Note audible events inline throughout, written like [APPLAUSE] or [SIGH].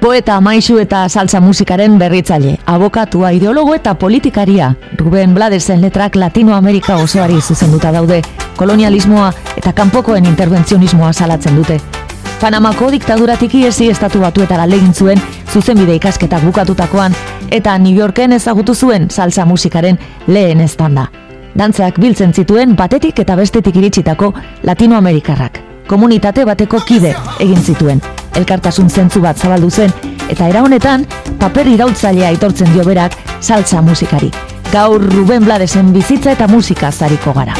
Poeta, maisu eta salsa musikaren berritzaile, abokatua, ideologo eta politikaria. Ruben Bladesen letrak Latinoamerika osoari zuzenduta daude, kolonialismoa eta kanpokoen intervenzionismoa salatzen dute. Panamako diktaduratik iesi estatu batuetara legin zuen zuzenbide ikasketak bukatutakoan eta New Yorken ezagutu zuen salsa musikaren lehen estanda. Dantzeak biltzen zituen batetik eta bestetik iritsitako Latinoamerikarrak. Komunitate bateko kide egin zituen. Elkartasun zentzu bat zabaldu zen eta era honetan paper irautzailea aitortzen dio berak salsa musikari. Gaur Ruben Bladesen bizitza eta musika zariko gara.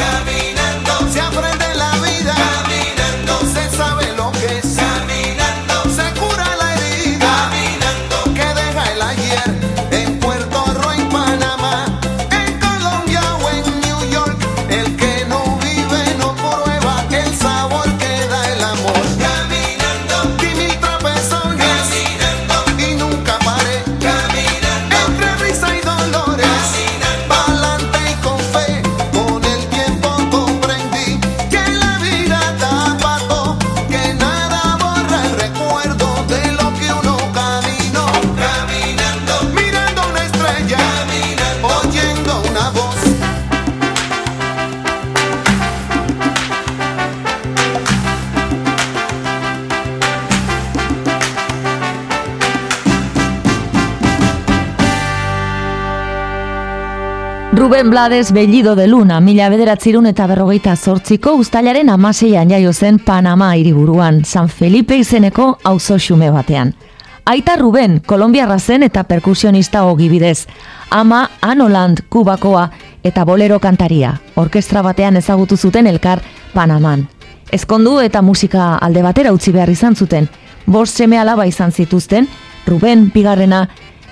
Ruben Blades Bellido de Luna, mila bederatzirun eta berrogeita zortziko ustailaren amaseian jaio zen Panama hiriburuan, San Felipe izeneko auzo xume batean. Aita Ruben, Kolombiarra zen eta perkusionista ogibidez. Ama Anoland, Kubakoa eta Bolero kantaria. Orkestra batean ezagutu zuten elkar Panaman. Ezkondu eta musika alde batera utzi behar izan zuten. Bost seme alaba izan zituzten, Ruben, bigarrena,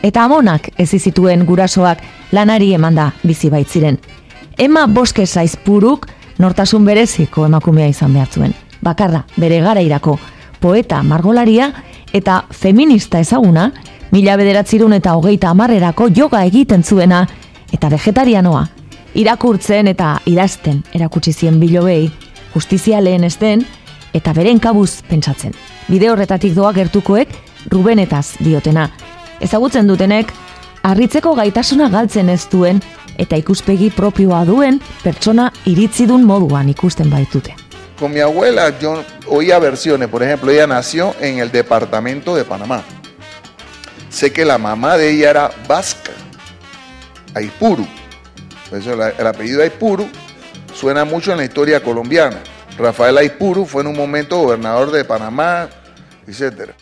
eta amonak ez zituen gurasoak lanari emanda bizi baitziren. Ema boske zaizpuruk nortasun bereziko emakumea izan behar zuen. Bakarra, bere gara irako, poeta margolaria eta feminista ezaguna, mila bederatzirun eta hogeita amarrerako yoga egiten zuena eta vegetarianoa. Irakurtzen eta idazten erakutsi zien bilobei, justizia lehen esten eta beren kabuz pentsatzen. Bide horretatik doa gertukoek Rubenetaz diotena, ezagutzen dutenek, harritzeko gaitasuna galtzen ez duen eta ikuspegi propioa duen pertsona iritzidun moduan ikusten baitute. Con mi abuela yo oía versiones, por ejemplo, ella nació en el departamento de Panamá. Sé que la mamá de ella era vasca, Aipuru. Por eso el apellido Aipuru suena mucho en la historia colombiana. Rafael Aipuru fue en un momento gobernador de Panamá, etc.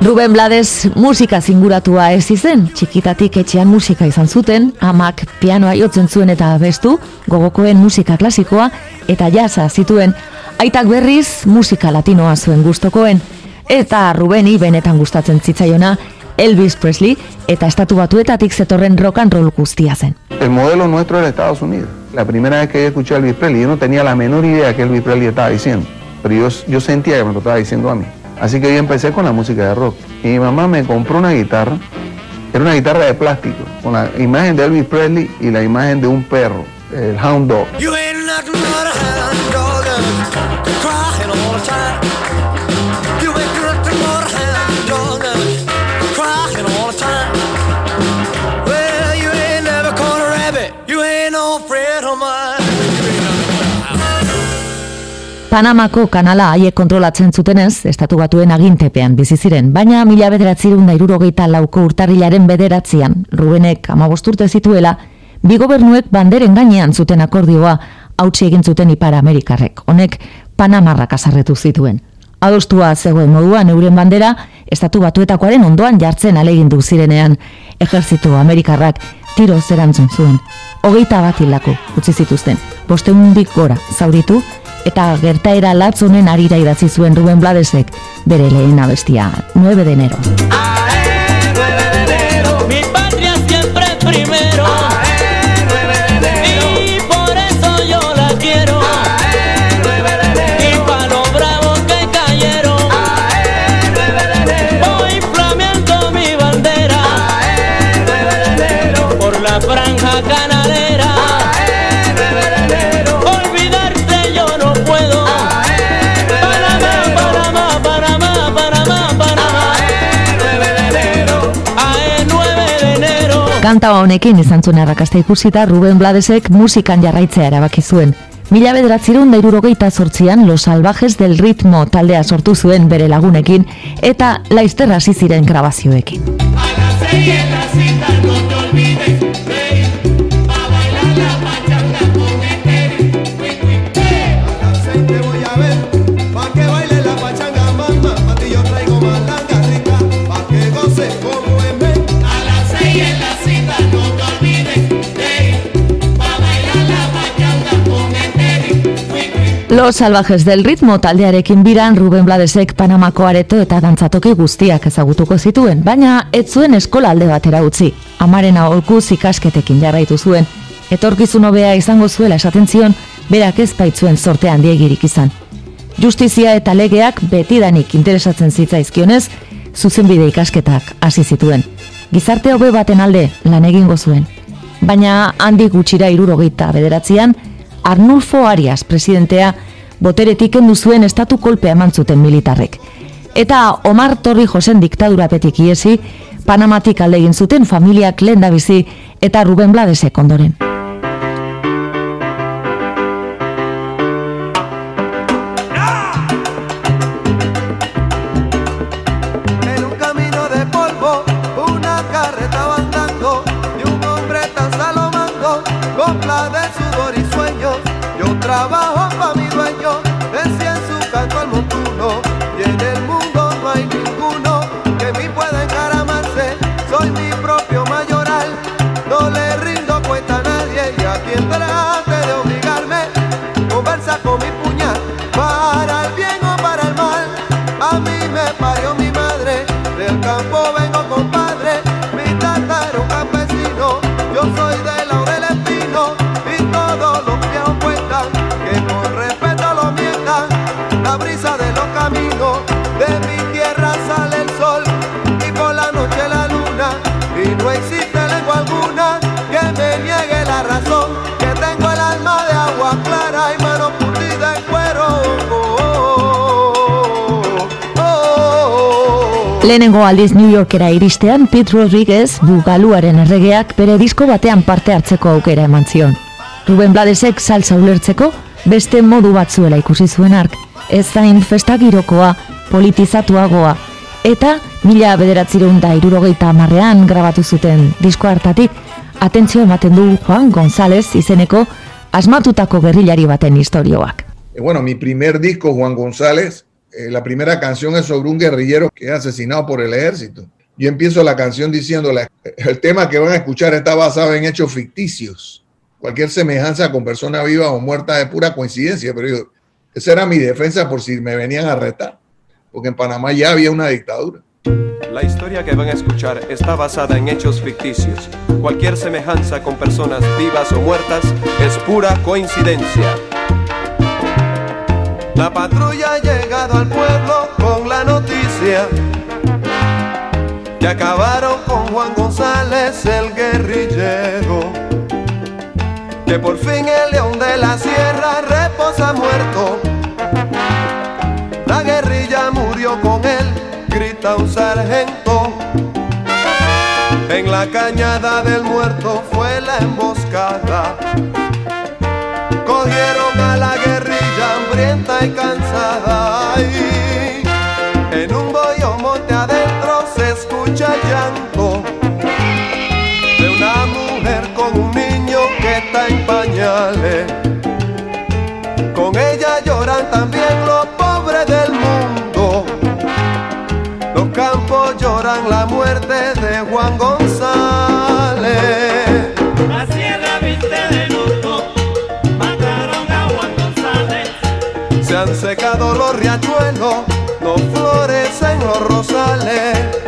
Ruben Blades musika zinguratua ez izen, txikitatik etxean musika izan zuten, amak pianoa jotzen zuen eta bestu, gogokoen musika klasikoa eta jasa zituen, aitak berriz musika latinoa zuen gustokoen, eta Rubeni benetan gustatzen zitzaiona, Elvis Presley eta estatu batuetatik zetorren rock and roll guztia zen. El modelo nuestro era Estados Unidos. La primera vez que yo escuché a Elvis Presley, yo no tenía la menor idea que Elvis Presley estaba diciendo. Pero yo, sentía que me lo estaba diciendo a mí. Así que yo empecé con la música de rock. Y mi mamá me compró una guitarra, era una guitarra de plástico, con la imagen de Elvis Presley y la imagen de un perro, el Hound Dog. Panamako kanala haiek kontrolatzen zutenez, estatu batuen agintepean bizi ziren, baina mila bederatzirun da irurogeita lauko urtarrilaren bederatzean, Rubenek amabosturte zituela, bi gobernuek banderen gainean zuten akordioa hautsi egin zuten Ipar Amerikarrek. Honek Panamarrak azarretu zituen. Adostua zegoen moduan euren bandera, estatu batuetakoaren ondoan jartzen alegindu zirenean, ejerzitu Amerikarrak tiro zerantzun zuen. Hogeita bat hilako, utzi zituzten, bosteundik gora, zauritu, eta gertaera latzunen arira idatzi zuen Ruben Bladesek bere lehen abestia 9 de enero. Kanta honekin izan zuen arrakasta ikusita Ruben Bladesek musikan jarraitzea erabaki zuen. Mila bederatzirun da irurogeita sortzian Los Salvajes del Ritmo taldea sortu zuen bere lagunekin eta laizterra ziren grabazioekin. Los salvajes del ritmo taldearekin biran Ruben Bladesek Panamako areto eta dantzatoki guztiak ezagutuko zituen, baina ez zuen eskola alde batera utzi. Amaren aholkuz ikasketekin jarraitu zuen. Etorkizun hobea izango zuela esaten zion, berak ez baitzuen sortean diegirik izan. Justizia eta legeak betidanik interesatzen zitzaizkionez, zuzenbide ikasketak hasi zituen. Gizarte hobe baten alde lan egingo zuen. Baina handik gutxira irurogeita bederatzean, Arnulfo Arias presidentea boteretik endu zuen estatu kolpea eman zuten militarrek. Eta Omar Torri Josen diktadura petik iesi, Panamatik alde egin zuten familiak lehen bizi eta Ruben Bladesek ondoren. Lehenengo aldiz New Yorkera iristean, Pete Rodriguez, bugaluaren erregeak, bere disko batean parte hartzeko aukera eman zion. Ruben Bladesek salsa ulertzeko, beste modu batzuela ikusi zuen ark, ez zain festagirokoa, politizatuagoa, eta mila bederatzireun da irurogeita amarrean grabatu zuten disko hartatik, atentzio ematen du Juan González izeneko asmatutako gerrilari baten historioak. E bueno, mi primer disco, Juan González, Eh, la primera canción es sobre un guerrillero que es asesinado por el ejército. Yo empiezo la canción diciendo, el tema que van a escuchar está basado en hechos ficticios. Cualquier semejanza con persona viva o muerta es pura coincidencia, pero yo, esa era mi defensa por si me venían a retar, porque en Panamá ya había una dictadura. La historia que van a escuchar está basada en hechos ficticios. Cualquier semejanza con personas vivas o muertas es pura coincidencia. La patrulla ha llegado al pueblo con la noticia que acabaron con Juan González el guerrillero. Que por fin el león de la sierra reposa muerto. La guerrilla murió con él, grita un sargento. En la cañada del muerto fue la emboscada. Hambrienta y cansada. Y en un bollo monte adentro se escucha llanto de una mujer con un niño que está en pañales. Con ella lloran también los pobres del mundo. Los campos lloran la muerte de Juan González. Los riachuelos, no florecen los rosales.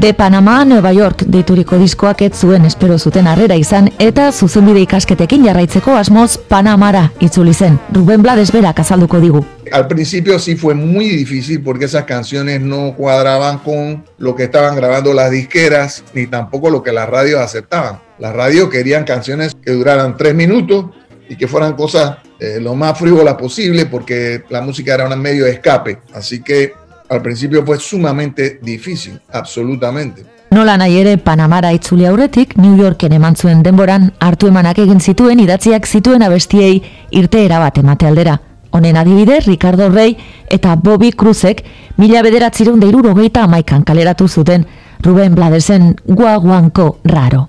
De Panama, Nueva York deituriko diskoak ez zuen espero zuten harrera izan eta zuzenbide ikasketekin jarraitzeko asmoz Panamara itzuli zen. Ruben Blades berak azalduko digu. Al principio sí fue muy difícil porque esas canciones no cuadraban con lo que estaban grabando las disqueras ni tampoco lo que las radios aceptaban. Las radios querían canciones que duraran tres minutos y que fueran cosas eh, lo más frívolas posible porque la música era un medio de escape. Así que al principio fue sumamente difícil, absolutamente. Nola nahi ere Panamara itzuli aurretik, New Yorken eman zuen denboran, hartu emanak egin zituen idatziak zituen abestiei irteera bat emate aldera. Honen adibide, Ricardo Rey eta Bobby Cruzek mila bederatzireun deiruro geita amaikan kaleratu zuten Ruben Bladesen guaguanko raro.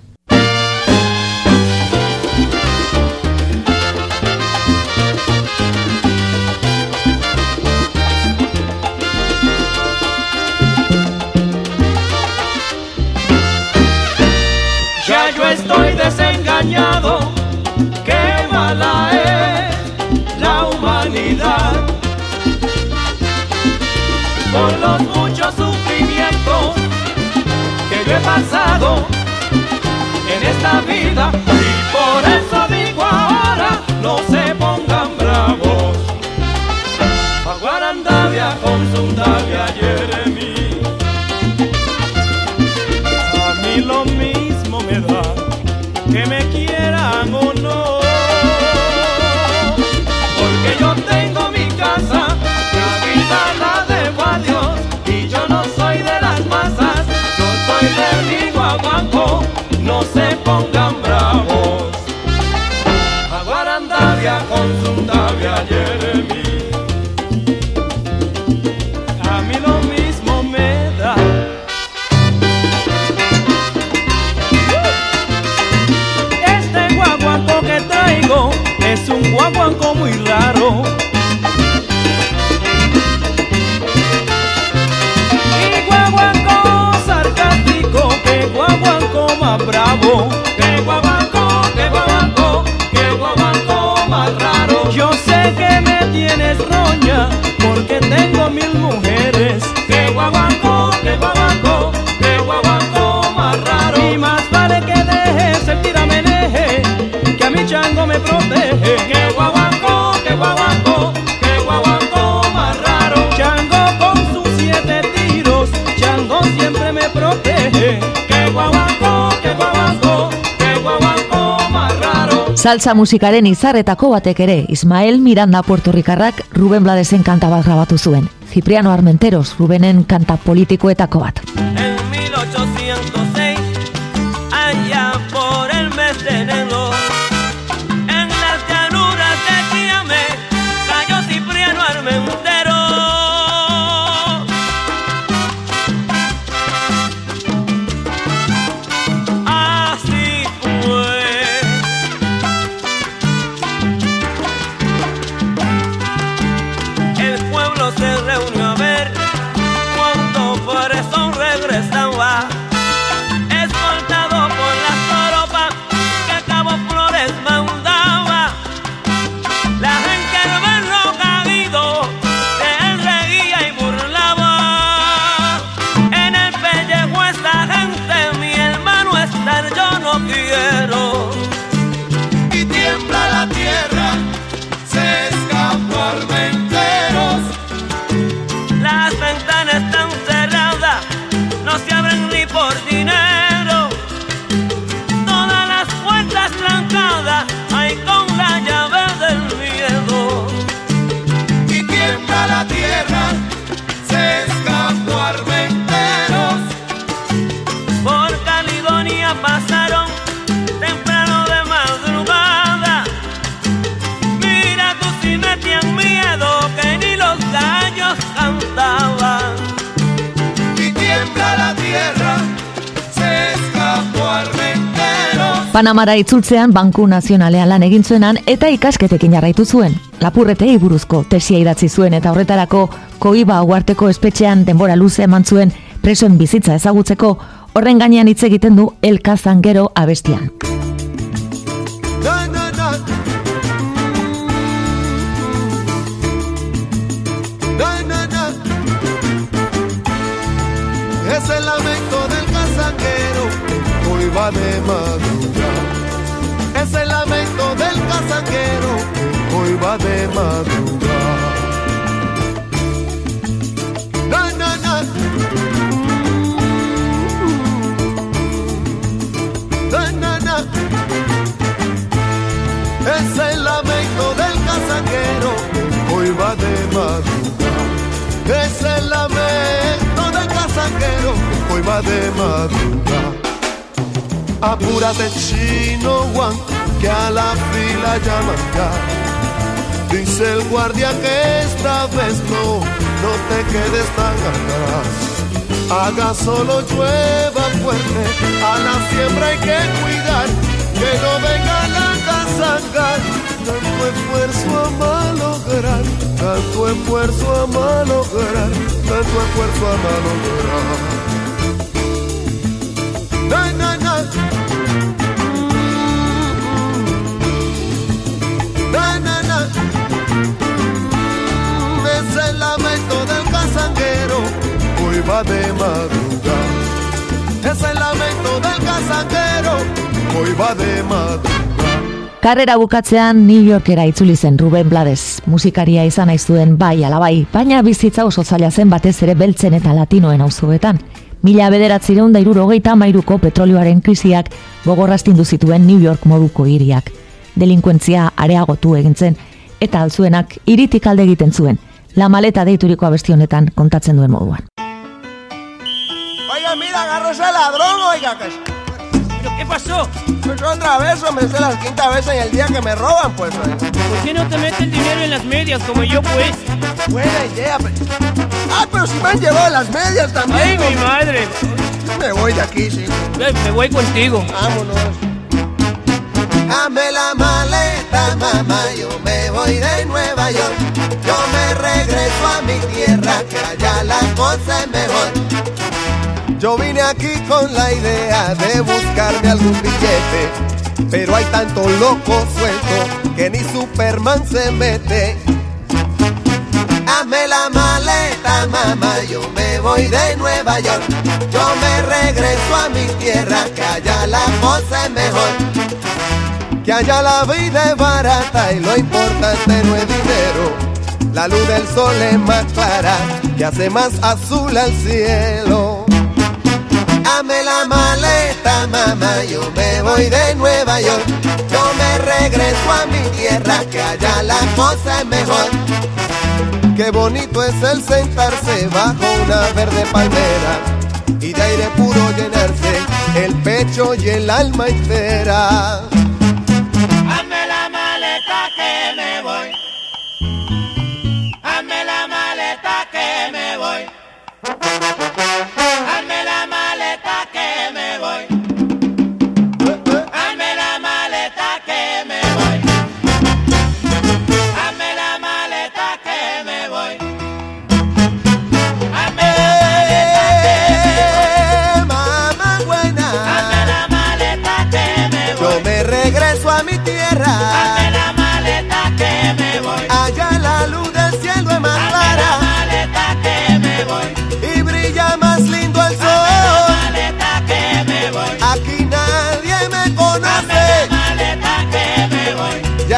Yo estoy desengañado, qué mala es la humanidad. Por los muchos sufrimientos que yo he pasado en esta vida y por eso digo ahora no se pongan bravos. A Guarandavia con su No se pongan bravos. A Guarandavia con su Davia Jeremy. A mí lo mismo me da. Este guaguanco que traigo es un guaguanco Que guaguanco, que guaguanco, que guaguanco más raro. Yo sé que me tienes roña porque tengo mil mujeres. Que guaguanco, Salsa musikaren izarretako batek ere, Ismael Miranda Puertorrikarrak Ruben Bladesen kanta bat grabatu zuen. Cipriano Armenteros, Rubenen kanta politikoetako bat. Panamara itzultzean Banku Nazionalean lan egin zuenan eta ikasketekin jarraitu zuen. Lapurretei buruzko tesia idatzi zuen eta horretarako koiba uarteko espetxean denbora luze eman zuen presoen bizitza ezagutzeko horren gainean hitz egiten du elkazan gero abestian. Es el lamento del de madrugar. Va de madrugar. Na, na, na. Na. Es el lamento del casaquero que hoy va de madrugar. Es el lamento del casaquero que hoy va de madrugar. Apúrate chino Juan, que a la fila llaman ya. Dice el guardia que esta vez no, no te quedes tan atrás. Haga solo llueva fuerte, a la siembra hay que cuidar, que no venga la casaca. Tanto esfuerzo a malograr, tanto esfuerzo a malograr, tanto esfuerzo a malograr. Na, na, na. Na, na, na. Lamento del casanguero, hoy va de madrugada. Es el lamento del casanguero, hoy va de madrugada. Karrera bukatzean New Yorkera itzuli zen Ruben Blades. Musikaria izan nahi zuen bai alabai, baina bizitza oso zaila zen batez ere beltzen eta latinoen auzoetan. Mila bederatzireun da irurogeita mairuko petrolioaren krisiak gogorrastindu zituen New York moduko hiriak. Delinkuentzia areagotu egin zen, eta altzuenak iritik alde egiten zuen. La maleta deituriko abesti honetan kontatzen duen moduan. Oiga, mira, agarro ese ladrón, oiga, que ¿Pero qué pasó? pues otra vez, hombre, es la quinta vez en el día que me roban, pues. oiga. ¿Por qué no te metes el dinero en las medias como yo, pues? Buena idea, pero... Ah, pero si me han llevado las medias también. ¡Ay, mi hombre. madre! Me voy de aquí, sí. Me voy contigo. Vámonos. Dame la maleta, mamá, yo me voy de Nueva York. Yo me regreso a mi tierra, que allá la cosa es mejor. Yo vine aquí con la idea de buscarme algún billete, pero hay tanto loco suelto que ni Superman se mete. Dame la maleta, mamá, yo me voy de Nueva York. Yo me regreso a mi tierra, que allá la cosa es mejor. Que allá la vida es barata y lo importante no es dinero. La luz del sol es más clara, que hace más azul al cielo. Dame la maleta, mamá, yo me voy de Nueva York. Yo me regreso a mi tierra, que allá la cosa es mejor. Qué bonito es el sentarse bajo una verde palmera y de aire puro llenarse el pecho y el alma entera. Hazme la maleta que me voy. Hazme la maleta que me voy. Hazme la maleta que me voy. Hazme la maleta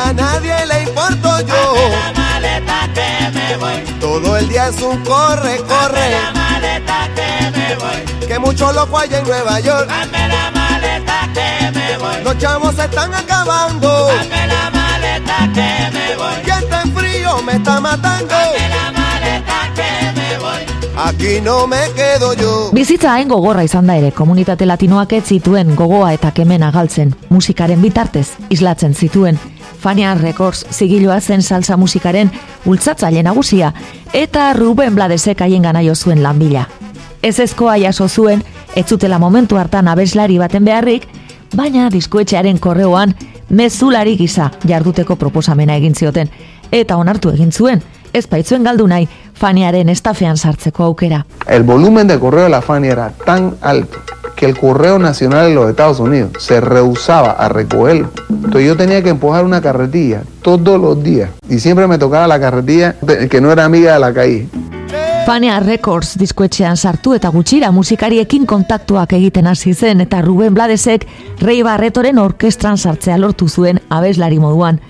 a nadie le importo yo. La maleta que me voy. Todo el día es un corre, corre, la maleta que me voy. que mucho loco hay en Nueva York. La maleta que me voy. Los chavos se están acabando Hazme la maleta que me voy. y este frío me está matando. La maleta que me voy. Aquí no me quedo yo. Bizitza hain gogorra izan da ere, komunitate latinoak ez zituen gogoa eta kemena galtzen, musikaren bitartez islatzen zituen. Fania Records zigiloa zen salsa musikaren ultzatzaile nagusia, eta Ruben Bladesek haien gana zuen lanbila. Ez ezkoa jaso zuen, ez zutela momentu hartan abeslari baten beharrik, baina diskoetxearen korreoan mezulari gisa jarduteko proposamena egin zioten, eta onartu egin zuen, ez baitzuen galdu nahi, Faniaren estafean sartzeko aukera. El volumen de correo de la Fania era tan alto que el correo nacional de los Estados Unidos se rehusaba a recogerlo. Entonces yo tenía que empujar una carretilla todos los días y siempre me tocaba la carretilla que no era amiga de la calle. Fania Records diskoetxean sartu eta gutxira musikariekin kontaktuak egiten hasi zen eta Ruben Bladesek Rei Barretoren orkestran sartzea lortu zuen abeslari moduan.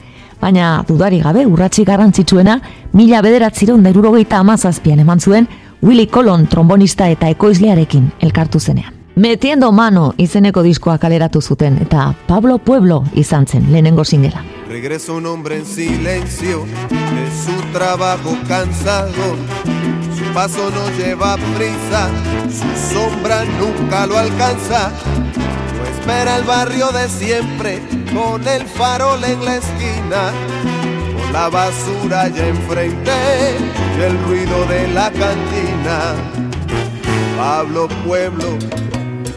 Baina dudari gabe urratsi garrantzitsuena mila bederatziron derurogeita amazazpian eman zuen Willy Colon trombonista eta ekoizlearekin elkartu zenean. Metiendo mano izeneko diskoa kaleratu zuten eta Pablo Pueblo izan zen lehenengo singela. Regresa un hombre en silencio de su trabajo cansado Su paso no lleva prisa, su sombra nunca lo alcanza. No espera el barrio de siempre, con el farol en la esquina, con la basura ya enfrente y el ruido de la cantina. Pablo Pueblo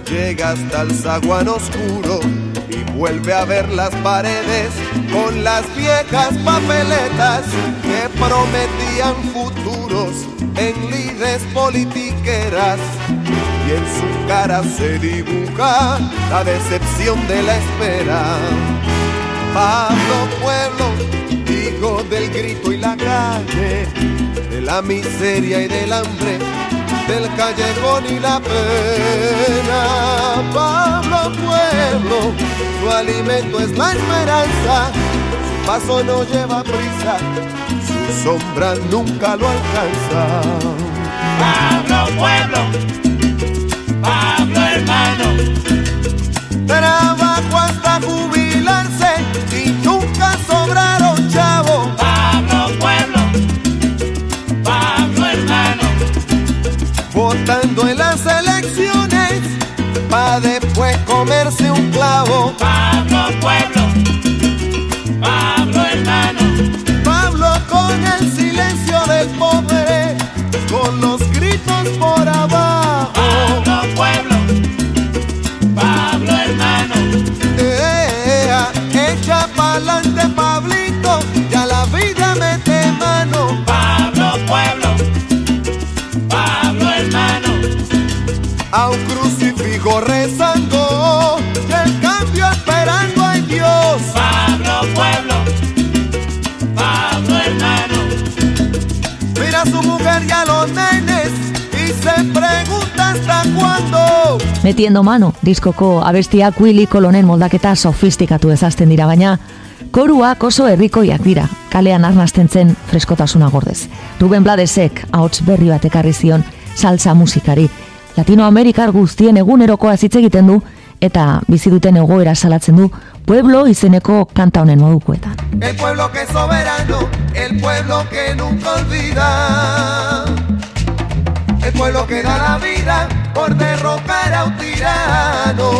llega hasta el zaguán oscuro y vuelve a ver las paredes con las viejas papeletas que prometían futuros en lides politiqueras y en su cara se dibuja la decepción de la espera. Pablo Pueblo, hijo del grito y la calle, de la miseria y del hambre, del callejón y la pena. Pablo Pueblo, su alimento es la esperanza, su paso no lleva prisa sombra nunca lo alcanza. Pablo Pueblo, Pablo hermano, trabajo hasta jubilarse y nunca sobraron chavo. Pablo Pueblo, Pablo hermano, votando en las elecciones para después comerse un clavo. Pablo A un crucifijo rezando, y el cambio esperando a Dios. Pablo Pueblo. su mujer y a los nenes y se pregunta hasta cuándo. Metiendo mano, diskoko abestiak Willy Kolonen moldaketa sofistikatu ezazten dira baina, koruak oso herrikoiak dira, kalean arnazten zen freskotasuna gordez. Ruben Bladesek, ahots berri bat ekarri zion, salsa musikari. Latinoamerikar guztien egunerokoa hitz egiten du, eta bizi duten egoera salatzen du pueblo izeneko kanta honen modukoetan. El pueblo que es soberano, el pueblo que nunca olvida. El pueblo que da la vida por derrocar a un tirano.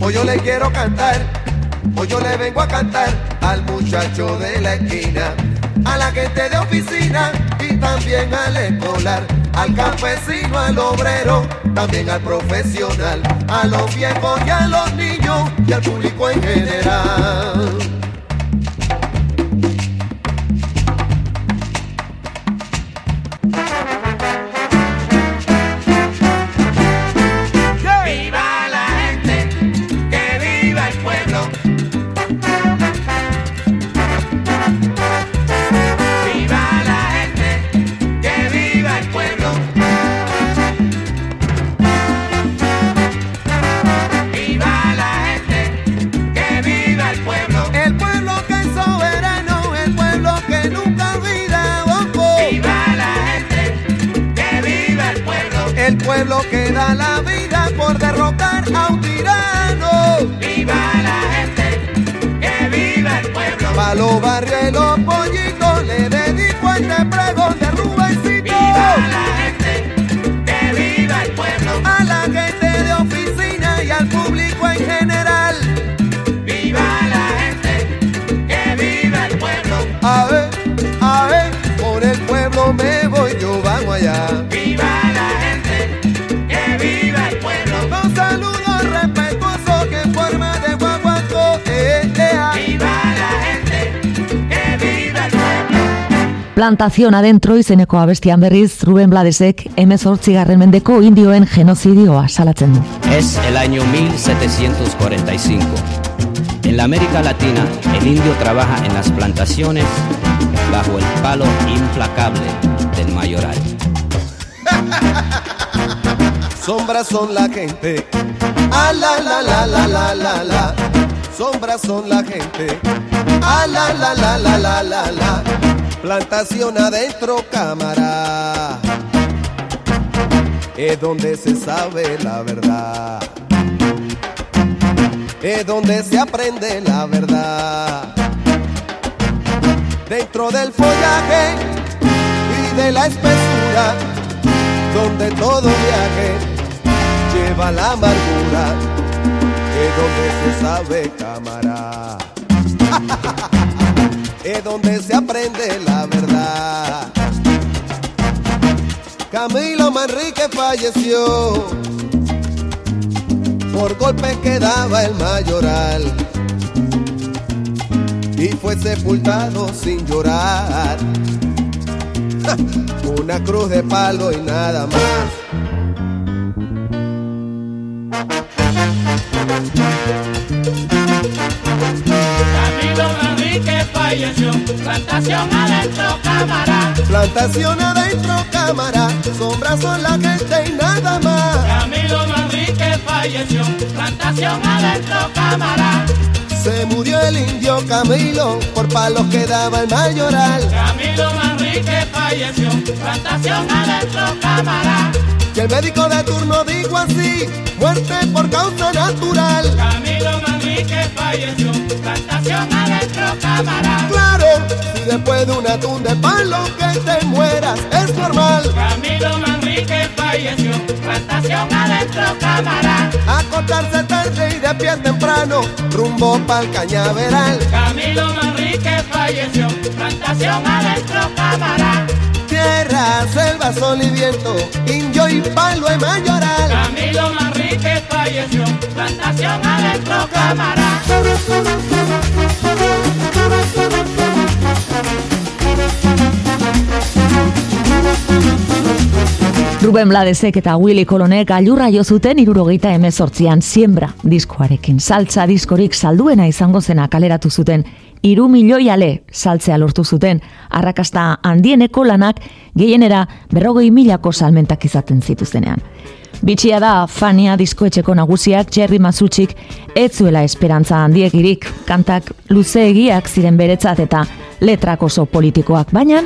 Hoy yo le quiero cantar, hoy yo le vengo a cantar al muchacho de la esquina, a la gente de oficina y también al escolar al campesino, al obrero, también al profesional, a los viejos y a los niños y al público en general. Pueblo que da la vida por derrocar a un tirano. ¡Viva la gente! ¡Que viva el pueblo! Pa' los barrios y los pollitos le dedico este pregón de Rubencito. ¡Viva la Plantazion adentro izeneko abestian berriz Ruben Bladesek garren mendeko indioen genozidioa salatzen du. Es el año 1745. En la América Latina, el indio trabaja en las plantaciones bajo el palo implacable del mayoral. Sombras son la gente. Ah, la, la, la, la, la, la, la. Sombras son la gente. Ah, la, la, la, la, la, la, la. Plantación adentro, cámara. Es donde se sabe la verdad. Es donde se aprende la verdad. Dentro del follaje y de la espesura, donde todo viaje lleva la amargura, es donde se sabe cámara, [LAUGHS] es donde se aprende la verdad. Camilo Manrique falleció por golpe que daba el mayoral y fue sepultado sin llorar. [LAUGHS] Una cruz de palo y nada más. Plantación adentro, cámara. Plantación adentro, cámara. Sombras son la gente y nada más. Camilo Manrique falleció. Plantación adentro, cámara. Se murió el indio Camilo por palos que daba el mayoral. Camilo Manrique falleció. Plantación adentro, cámara. Y el médico de turno dijo así, muerte por causa natural. Camilo Manrique falleció, plantación adentro, cámara. Claro, si después de un atún de palo que te mueras es normal. Camilo Manrique falleció, plantación adentro, cámara. Acostarse tarde y de pie temprano, rumbo pa'l cañaveral. Camilo Manrique falleció, plantación adentro, cámara tierra, selva, sol y viento, indio y palo en mayoral. Camilo Manrique falleció, plantación adentro, cámara. Ruben Bladesek eta Willy Kolonek gailurra jo zuten irurogeita emezortzian siembra diskoarekin. Saltza diskorik salduena izango zena kaleratu zuten iru milioi ale saltzea lortu zuten, arrakasta handieneko lanak gehienera berrogei milako salmentak izaten zituztenean. Bitxia da, Fania diskoetxeko nagusiak Jerry Mazutxik ez zuela esperantza handiegirik, kantak luzeegiak ziren beretzat eta letrak oso politikoak, baina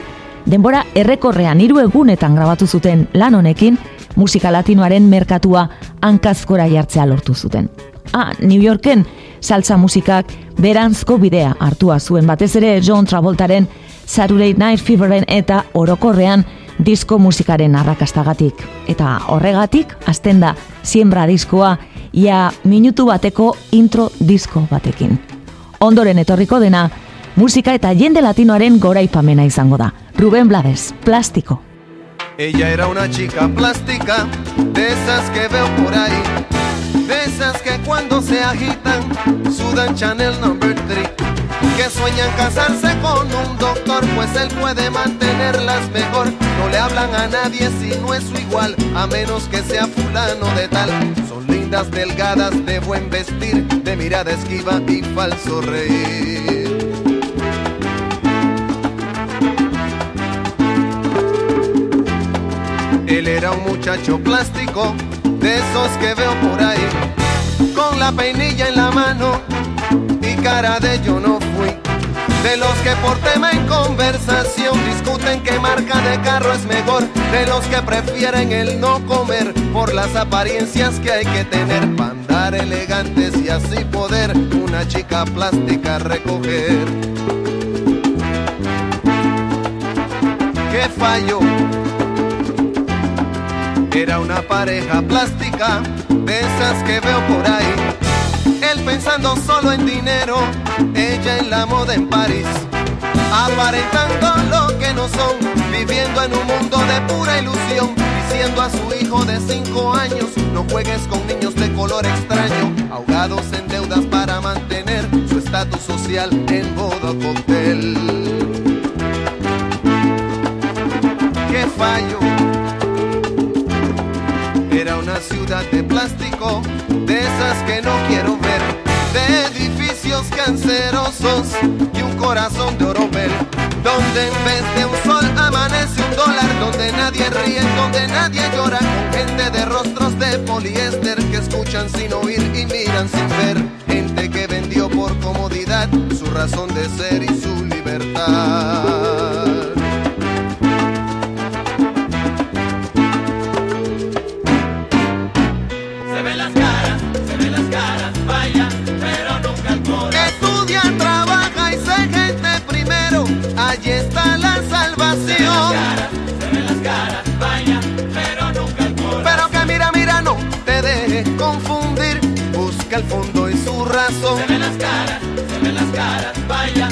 denbora errekorrean hiru egunetan grabatu zuten lan honekin, musika latinoaren merkatua hankazkora jartzea lortu zuten. Ah, New Yorken salsa musikak berantzko bidea hartua zuen batez ere John Travoltaren Saturday Night Feveren eta orokorrean disko musikaren arrakastagatik. Eta horregatik, azten da, siembra diskoa, ia minutu bateko intro disko batekin. Ondoren etorriko dena, musika eta jende latinoaren goraipamena izango da. Ruben Blades, Plastiko. Ella era una chica plástica, de esas que veo por ahí, de esas que cuando se agitan, sudan Chanel number 3, que sueñan casarse con un doctor, pues él puede mantenerlas mejor, no le hablan a nadie si no es su igual, a menos que sea fulano de tal, son lindas, delgadas, de buen vestir, de mirada esquiva y falso reír. Él era un muchacho plástico, de esos que veo por ahí, con la peinilla en la mano y cara de yo no. De los que por tema en conversación discuten qué marca de carro es mejor. De los que prefieren el no comer por las apariencias que hay que tener para andar elegantes y así poder una chica plástica recoger. ¿Qué fallo? Era una pareja plástica, de esas que veo por ahí. Él pensando solo en dinero, ella en la moda en París. Aparentando lo que no son, viviendo en un mundo de pura ilusión. Diciendo a su hijo de cinco años, no juegues con niños de color extraño. Ahogados en deudas para mantener su estatus social en boda cóctel. ¿Qué fallo? Ciudad de plástico, de esas que no quiero ver, de edificios que corazón de oropel, donde en vez de un sol amanece un dólar, donde nadie ríe, donde nadie llora, con gente de rostros de poliéster que escuchan sin oír y miran sin ver, gente que vendió por comodidad su razón de ser y su libertad. El fondo y su razón. Se ven las caras, se ven las caras, vaya,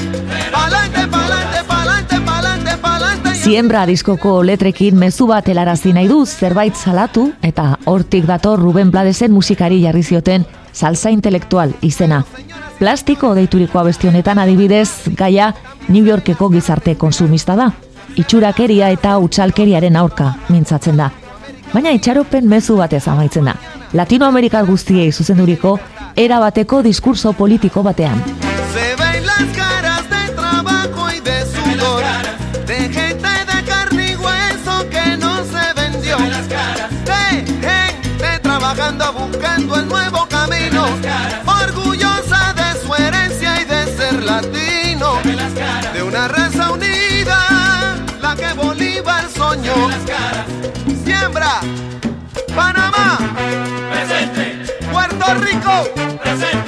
Pa'lante, pa'lante, pa'lante, pa'lante, pa'lante. Siembra diskoko letrekin mezu bat helarazi nahi du zerbait salatu eta hortik dator Ruben Bladesen musikari jarri zioten salsa intelektual izena. Plastiko deituriko abesti honetan adibidez gaia New Yorkeko gizarte konsumista da. Itxurakeria eta utxalkeriaren aurka mintzatzen da. Baina itxaropen mezu batez amaitzen da. Latinoamerikar guztiei zuzenduriko erabateko diskurso politiko batean. Se ven las caras de trabajo y de sudor, de gente de carne y hueso que no se vendió, de gente trabajando buscando el nuevo camino, orgullosa de su herencia y de ser latino, de una raza unida, la que Bolívar soñó. Siembra, Panamá, presente, Puerto Rico, presente,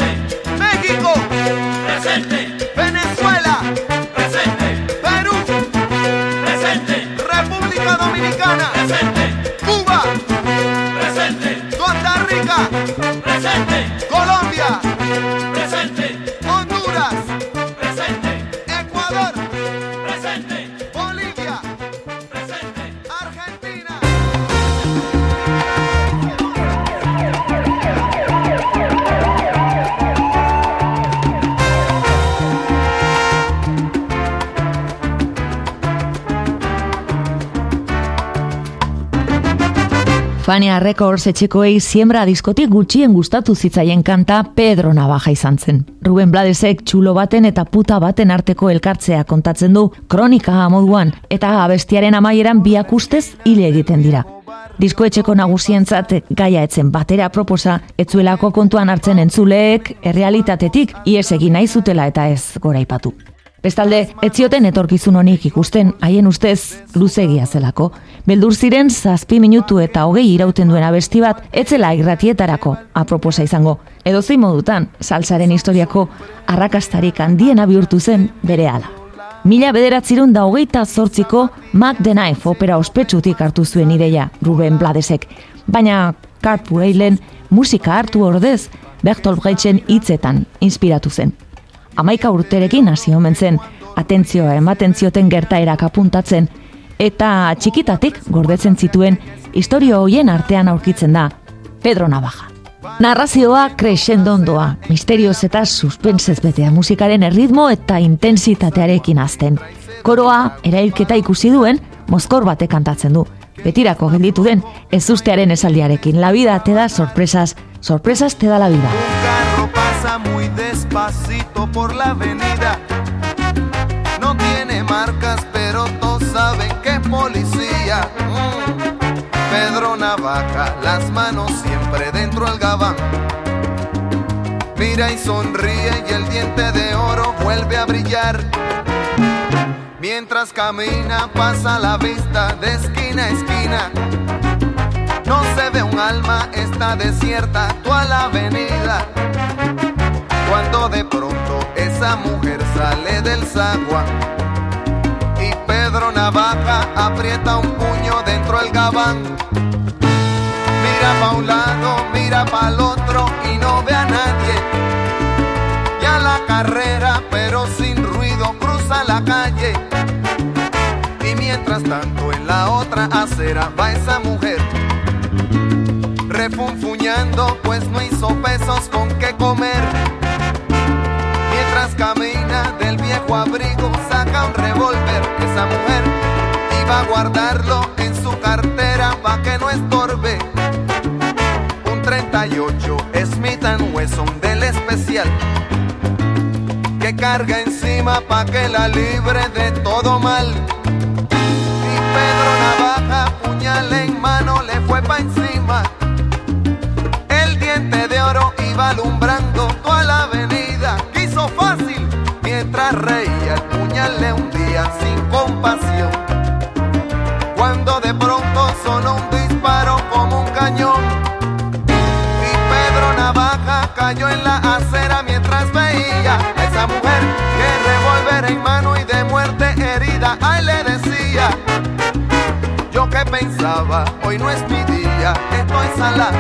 Fania Records etxekoei siembra diskotik gutxien gustatu zitzaien kanta Pedro Navaja izan zen. Ruben Bladesek txulo baten eta puta baten arteko elkartzea kontatzen du kronika moduan eta abestiaren amaieran biak ustez hile egiten dira. Diskoetxeko nagusientzat gaia etzen batera proposa, etzuelako kontuan hartzen entzuleek errealitatetik ies egin nahi zutela eta ez goraipatu. Bestalde, ez zioten etorkizun honik ikusten, haien ustez luzegia zelako. Beldur ziren zazpi minutu eta hogei irauten duen abesti bat, etzela irratietarako aproposa izango. Edo zein modutan, salsaren historiako arrakastarik handiena bihurtu zen bere ala. Mila bederatzirun da hogeita zortziko Mac the Knife opera ospetsutik hartu zuen ideia Ruben Bladesek. Baina Kurt Weilen musika hartu ordez Bertolt Brechten hitzetan inspiratu zen. Amaika urterekin hasi omen zen, atentzioa ematen zioten gertaerak apuntatzen, eta txikitatik gordetzen zituen historio hoien artean aurkitzen da Pedro Navaja. Narrazioa crescendondoa, misterioz eta suspensez betea musikaren erritmo eta intensitatearekin azten. Koroa, erailketa ikusi duen, mozkor batek kantatzen du. Betirako gelditu den, ez ustearen esaldiarekin. La vida te da sorpresas, sorpresas te da la vida. Muy despacito por la avenida. No tiene marcas, pero todos saben que es policía. Mm. Pedro Navaja, las manos siempre dentro del gabán. Mira y sonríe y el diente de oro vuelve a brillar. Mientras camina pasa la vista de esquina a esquina. No se ve un alma, está desierta toda la avenida. Cuando de pronto esa mujer sale del sagua y Pedro Navaja aprieta un puño dentro del gabán. Mira pa' un lado, mira pa' el otro y no ve a nadie. Y a la carrera, pero sin ruido, cruza la calle. Y mientras tanto en la otra acera va esa mujer refunfuñando pues no hizo pesos con qué comer. Viejo abrigo saca un revólver, esa mujer iba a guardarlo en su cartera pa' que no estorbe. Un 38 Smith Wesson del especial que carga encima pa' que la libre de todo mal. Y Pedro Navaja, puñal en mano, le fue pa' encima. El diente de oro iba alumbrando toda la avenida. Quiso fácil mientras reía el puñal le hundía sin compasión. Cuando de pronto sonó un disparo como un cañón. Y Pedro Navaja cayó en la acera mientras veía a esa mujer que revólver en mano y de muerte herida. Ay, le decía, yo que pensaba, hoy no es mi día, estoy sala.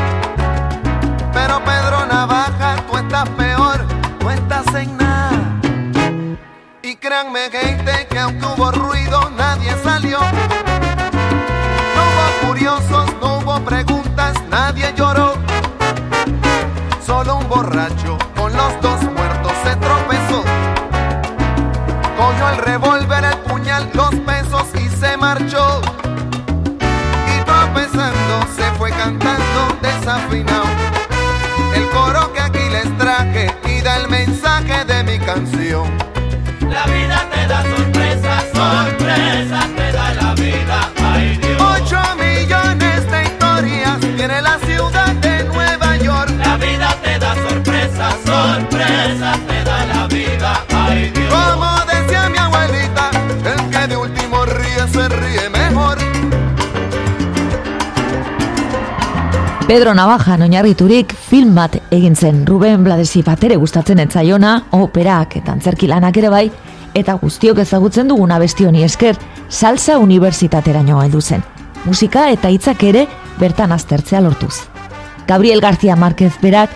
El coro que aquí les traje y da el mensaje de mi canción. La vida te da sorpresas, sorpresas Pedro Navaja oinarriturik film bat egin zen Ruben Bladesi batere gustatzen etzaiona, operak eta antzerki lanak ere bai, eta guztiok ezagutzen duguna besti honi esker, salsa unibertsitateraino heldu zen. Musika eta hitzak ere bertan aztertzea lortuz. Gabriel García Márquez berak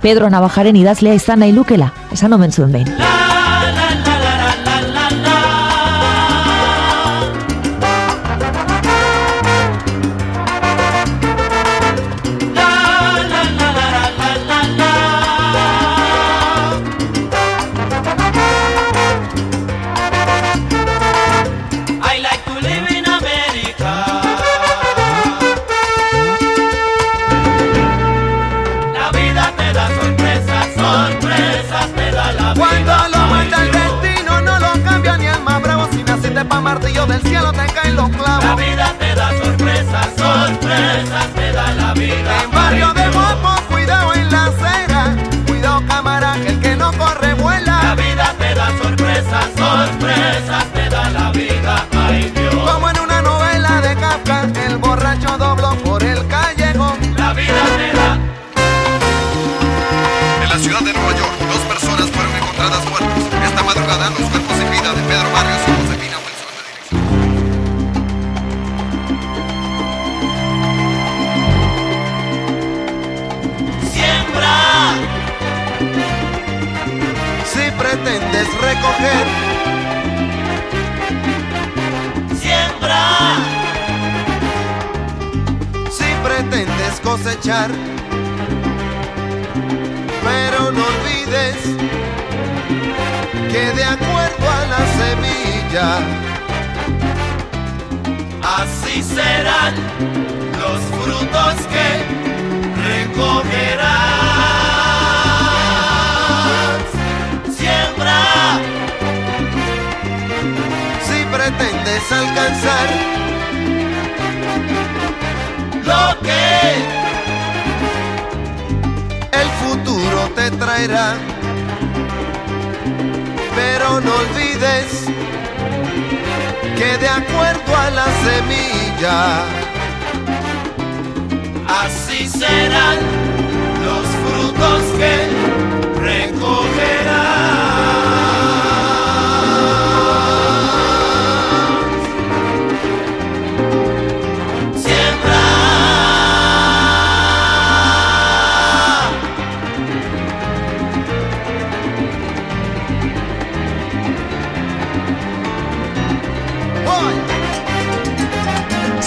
Pedro Navajaren idazlea izan nahi lukela, esan omen zuen behin. Martillo del cielo te caen los La clavos. vida cosechar, pero no olvides que de acuerdo a la semilla, así serán los frutos que recogerás. Siembra, si pretendes alcanzar lo que Pero no olvides que de acuerdo a la semilla, así serán los frutos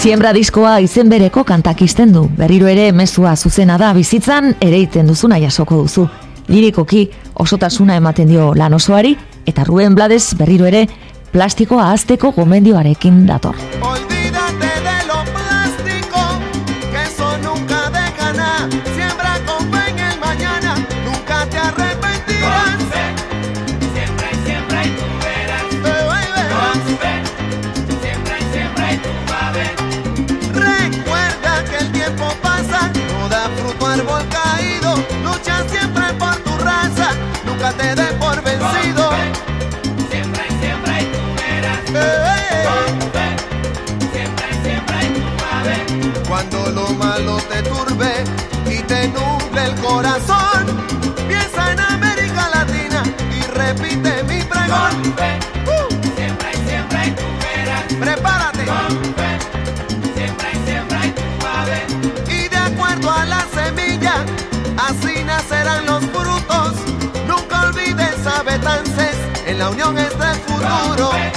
Siembra diskoa izen bereko kantak izten du. Berriro ere mezua zuzena da bizitzan ereiten duzuna jasoko duzu. Lirikoki osotasuna ematen dio lan osoari eta Ruben Blades berriro ere plastikoa azteko gomendioarekin dator. Malo te turbe y te nuble el corazón, piensa en América Latina y repite mi pregón. Con fe, Uh, siempre, siempre tú verás. prepárate. Con fe, siempre, siempre tú a ver. Y de acuerdo a la semilla, así nacerán los frutos. Nunca olvides a Betances, en la unión está el futuro. Con fe,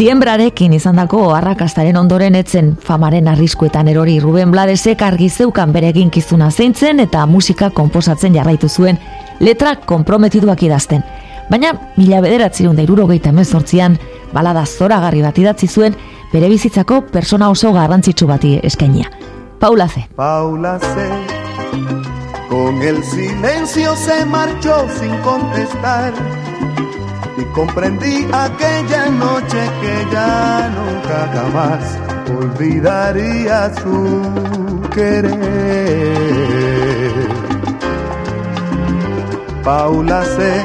Ziembrarekin izandako arrakastaren ondoren etzen famaren arriskuetan erori Ruben Bladesek argi zeukan bere eginkizuna zeintzen eta musika konposatzen jarraitu zuen, letrak konprometiduak idazten. Baina mila bederatzireun da irurogeita emezortzian, balada zoragarri bat idatzi zuen, bere bizitzako persona oso garrantzitsu bati eskainia. Paula C. Paula C. Con el silencio se marchó sin contestar. Y comprendí aquella noche que ya nunca jamás olvidaría su querer. Paula C.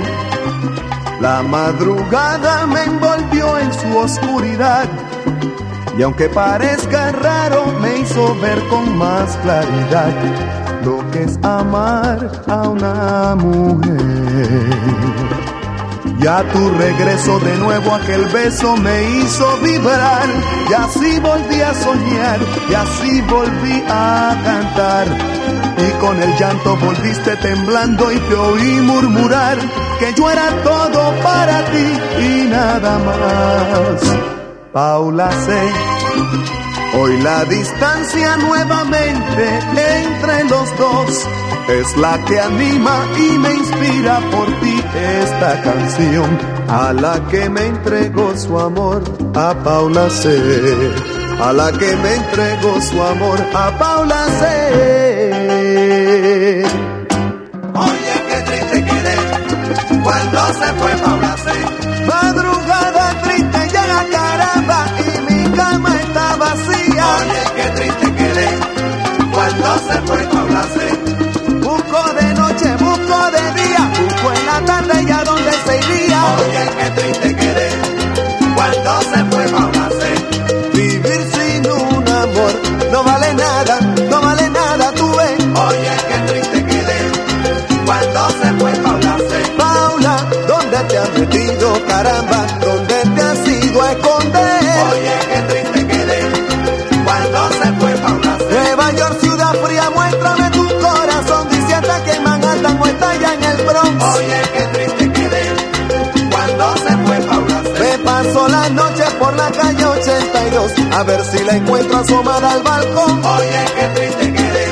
La madrugada me envolvió en su oscuridad. Y aunque parezca raro, me hizo ver con más claridad lo que es amar a una mujer. Y a tu regreso de nuevo aquel beso me hizo vibrar. Y así volví a soñar, y así volví a cantar. Y con el llanto volviste temblando y te oí murmurar que yo era todo para ti y nada más. Paula C. Hoy la distancia nuevamente entre los dos es la que anima y me inspira por ti esta canción a la que me entregó su amor a Paula C. A la que me entregó su amor a Paula C. Oye, qué triste quedé cuando se fue Paula C. caramba? ¿Dónde te has ido a esconder? Oye, qué triste quedé cuando se fue Paula C. Nueva York, ciudad fría, muéstrame tu corazón. Dice hasta que Manhattan o está allá en el Bronx. Oye, qué triste quedé cuando se fue Paula C. Me paso la noche por la calle 82 a ver si la encuentro asomada al balcón. Oye, qué triste quedé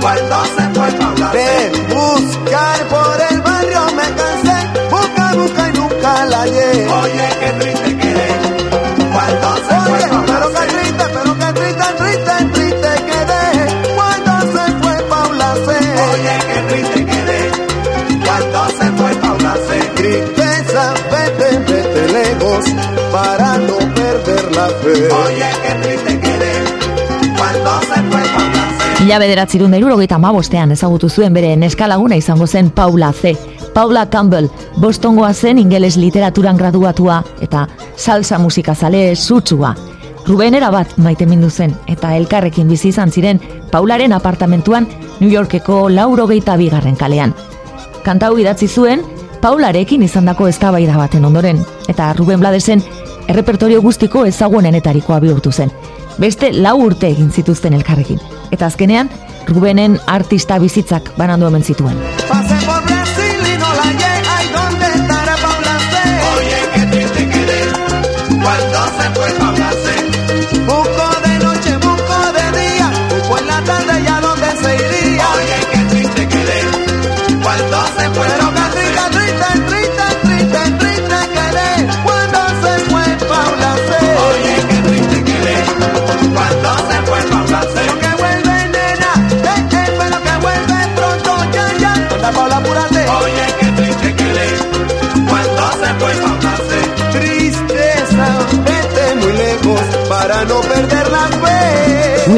cuando se fue Paula C. De buscar por el barrio me cansé, busca, busca la. Oye, qué triste quedé cuando se fue Paula pero qué triste, pero qué triste, triste, triste quedé cuando se fue Paula C. Oye, qué triste quedé cuando se fue Paula C. Tristeza, vete, vete lejos para no perder la fe. Oye, qué triste quedé cuando se fue Paula C. Mila bederatzirun da irurogeita amabostean ezagutu zuen bere neskalaguna izango zen Paula C. Paula Campbell, Bostongoa zen ingeles literaturan graduatua eta salsa musika zale sutsua. Ruben bat maite mindu zen eta elkarrekin bizi izan ziren Paularen apartamentuan New Yorkeko laurogeita bigarren kalean. Kantau idatzi zuen, Paularekin izandako eztabaida baten ondoren, eta Ruben Bladesen errepertorio guztiko ezagunenetarikoa bihurtu zen. Beste lau urte egin zituzten elkarrekin. Eta azkenean, Rubenen artista bizitzak banandu hemen zituen. Pasé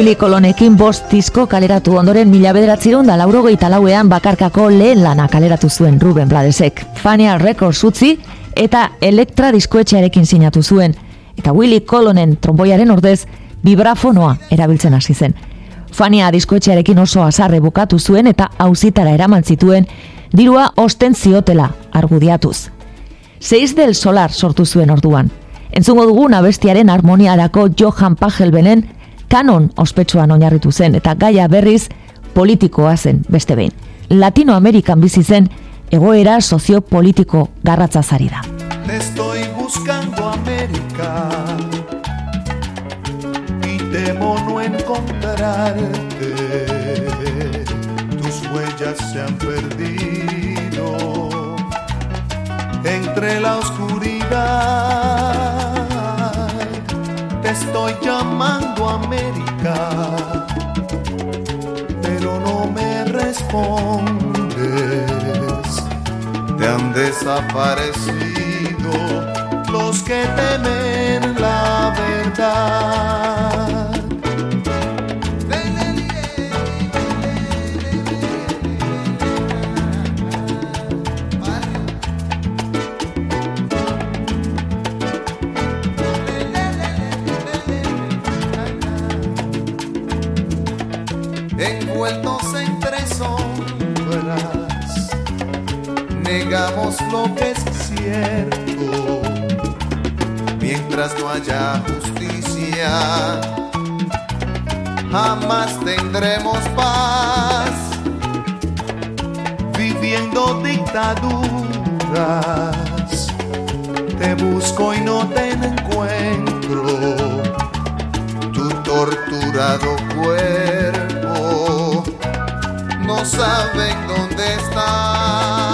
Willy Colonekin bost disko kaleratu ondoren mila bederatzirun da laurogeita lauean bakarkako lehen lana kaleratu zuen Ruben Bladesek. Fania Records utzi eta Elektra diskoetxearekin sinatu zuen. Eta Willy Colonen tromboiaren ordez vibrafonoa erabiltzen hasi zen. Fania diskoetxearekin oso azarre bukatu zuen eta auzitara eraman zituen dirua osten ziotela argudiatuz. Seiz del Solar sortu zuen orduan. Entzungo dugun abestiaren harmoniarako Johan Pagelbenen kanon ospetsuan oinarritu zen eta gaia berriz politikoa zen beste behin. Latinoamerikan bizi zen egoera soziopolitiko garratzazari da. Te estoy buscando América y temo no encontrarte. Tus huellas se han perdido entre la oscuridad. Te estoy llamando América, pero no me respondes. Te han desaparecido los que temen jamás tendremos paz. Viviendo dictaduras, te busco y no te encuentro. Tu torturado cuerpo no saben dónde está.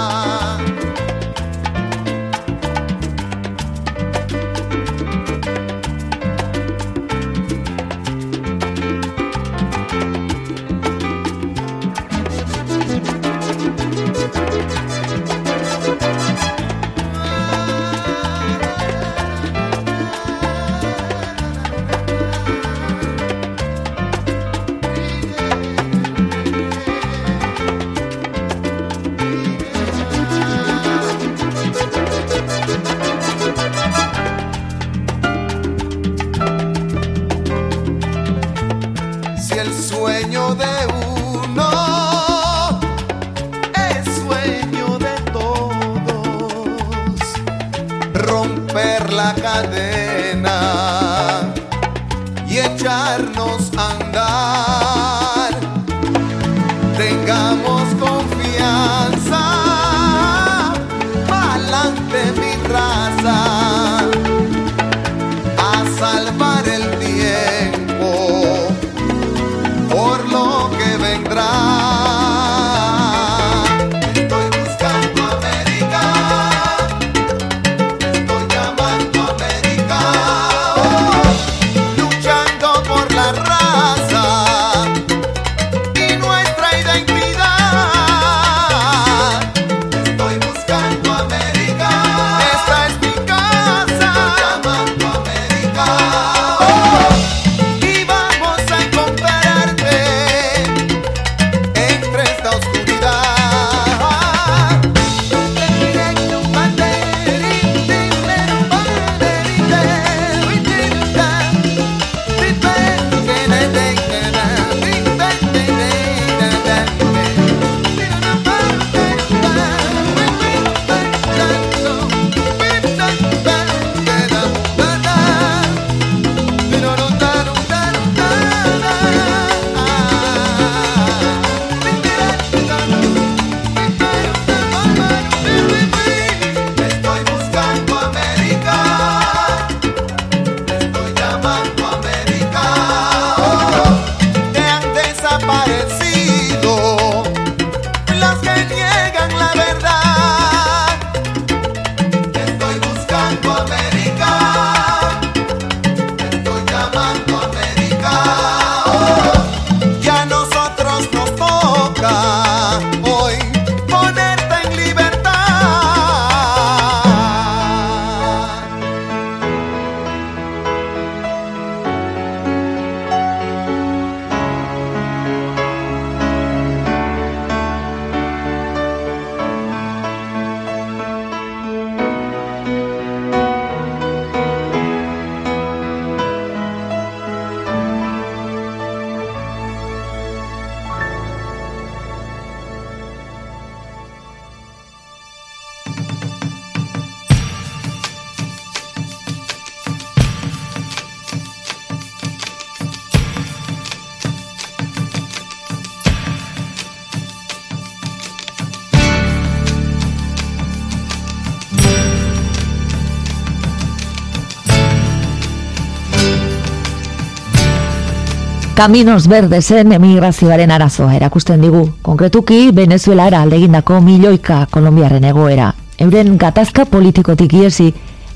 Caminos Verdesen emigrazioaren arazoa erakusten digu. Konkretuki, Venezuelara aldegindako milioika kolombiaren egoera. Euren gatazka politikotik iesi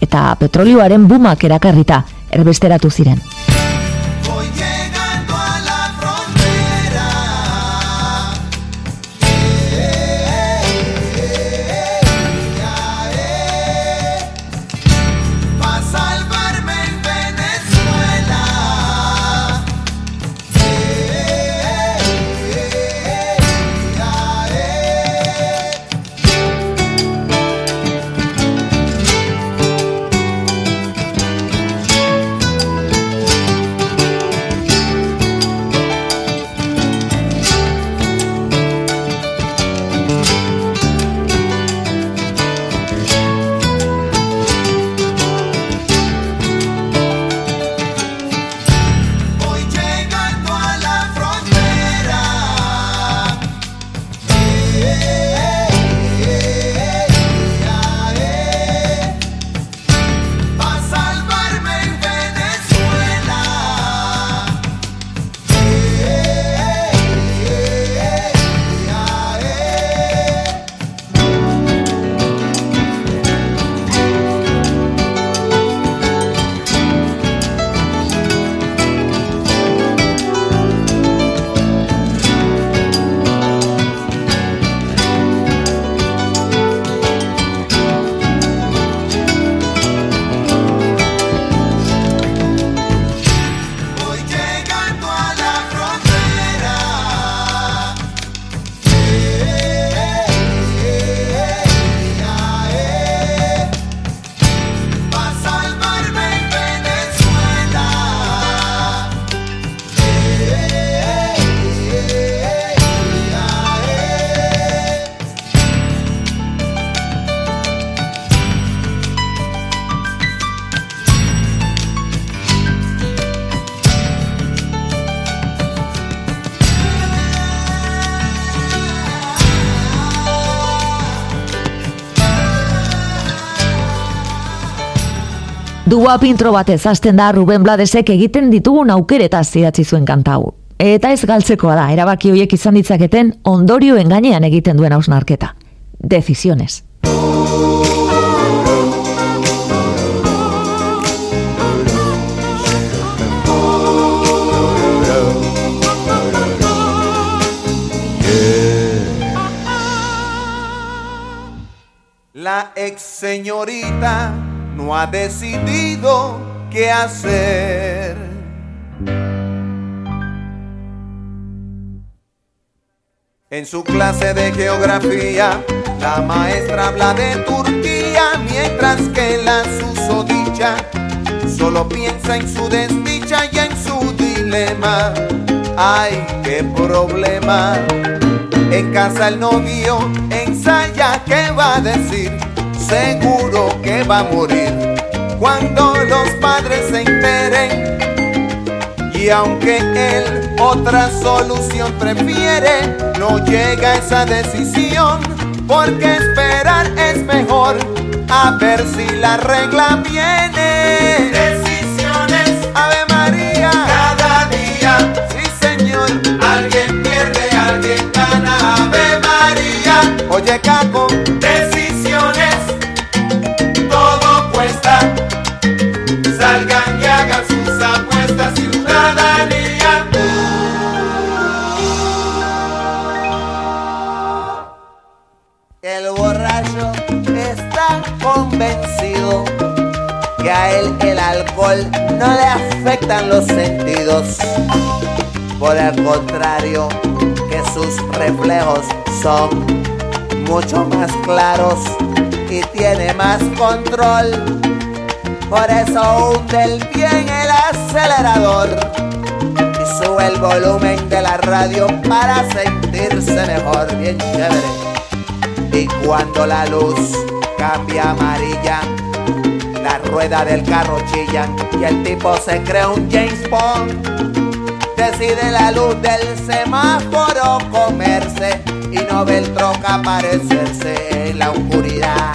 eta petrolioaren bumak erakarrita erbesteratu ziren. Dua pintro batez hasten da Ruben Bladesek egiten ditugun aukeretaz idatzi zuen kanta hau. Eta ez galtzekoa da, erabaki hoiek izan ditzaketen ondorioen gainean egiten duen hausnarketa. Decisiones. La ex señorita no ha decidido qué hacer. En su clase de geografía, la maestra habla de Turquía, mientras que la susodicha solo piensa en su desdicha y en su dilema. Ay, qué problema. En casa el novio ensaya qué va a decir, seguro que va a morir cuando los padres se enteren. Y aunque él otra solución prefiere, no llega a esa decisión, porque esperar es mejor, a ver si la regla viene. Decisiones, Ave María, cada día, sí señor, alguien pierde, alguien gana, Ave María. Oye Caco, alcohol no le afectan los sentidos. Por el contrario, que sus reflejos son mucho más claros y tiene más control. Por eso hunde el bien el acelerador y sube el volumen de la radio para sentirse mejor, bien chévere. Y cuando la luz cambia amarilla, la rueda del carro chilla y el tipo se cree un James Bond. Decide la luz del semáforo comerse y no ve el troca aparecerse en la oscuridad.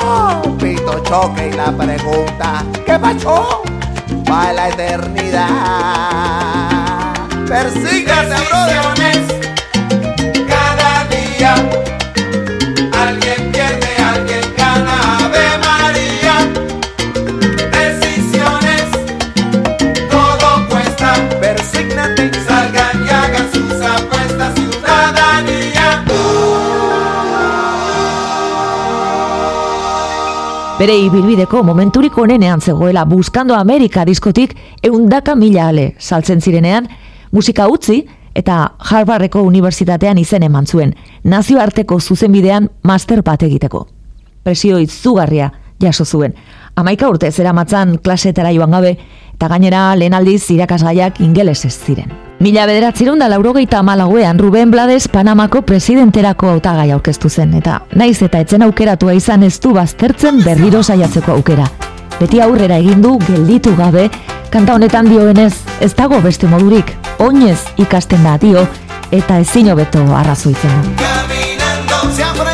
Oh, pito choque y la pregunta, ¿qué pasó? Para la eternidad. Persígase, brother. Bere ibilbideko momenturiko onenean zegoela Buscando Amerika diskotik eundaka mila ale saltzen zirenean, musika utzi eta Harvardeko unibertsitatean izen eman zuen, nazioarteko zuzenbidean master bat egiteko. Presio izugarria jaso zuen. Amaika urte zeramatzan klasetara joan gabe, eta gainera lehen aldiz irakasgaiak ingeles ez ziren. Mila bederatziron da laurogeita amalauean Ruben Blades Panamako presidenterako hautagai aurkeztu zen, eta naiz eta etzen aukeratua izan ez du baztertzen berriro saiatzeko aukera. Beti aurrera egin du gelditu gabe, kanta honetan dioenez ez dago beste modurik, oinez ikasten da dio, eta ezin hobeto arrazoitzen du.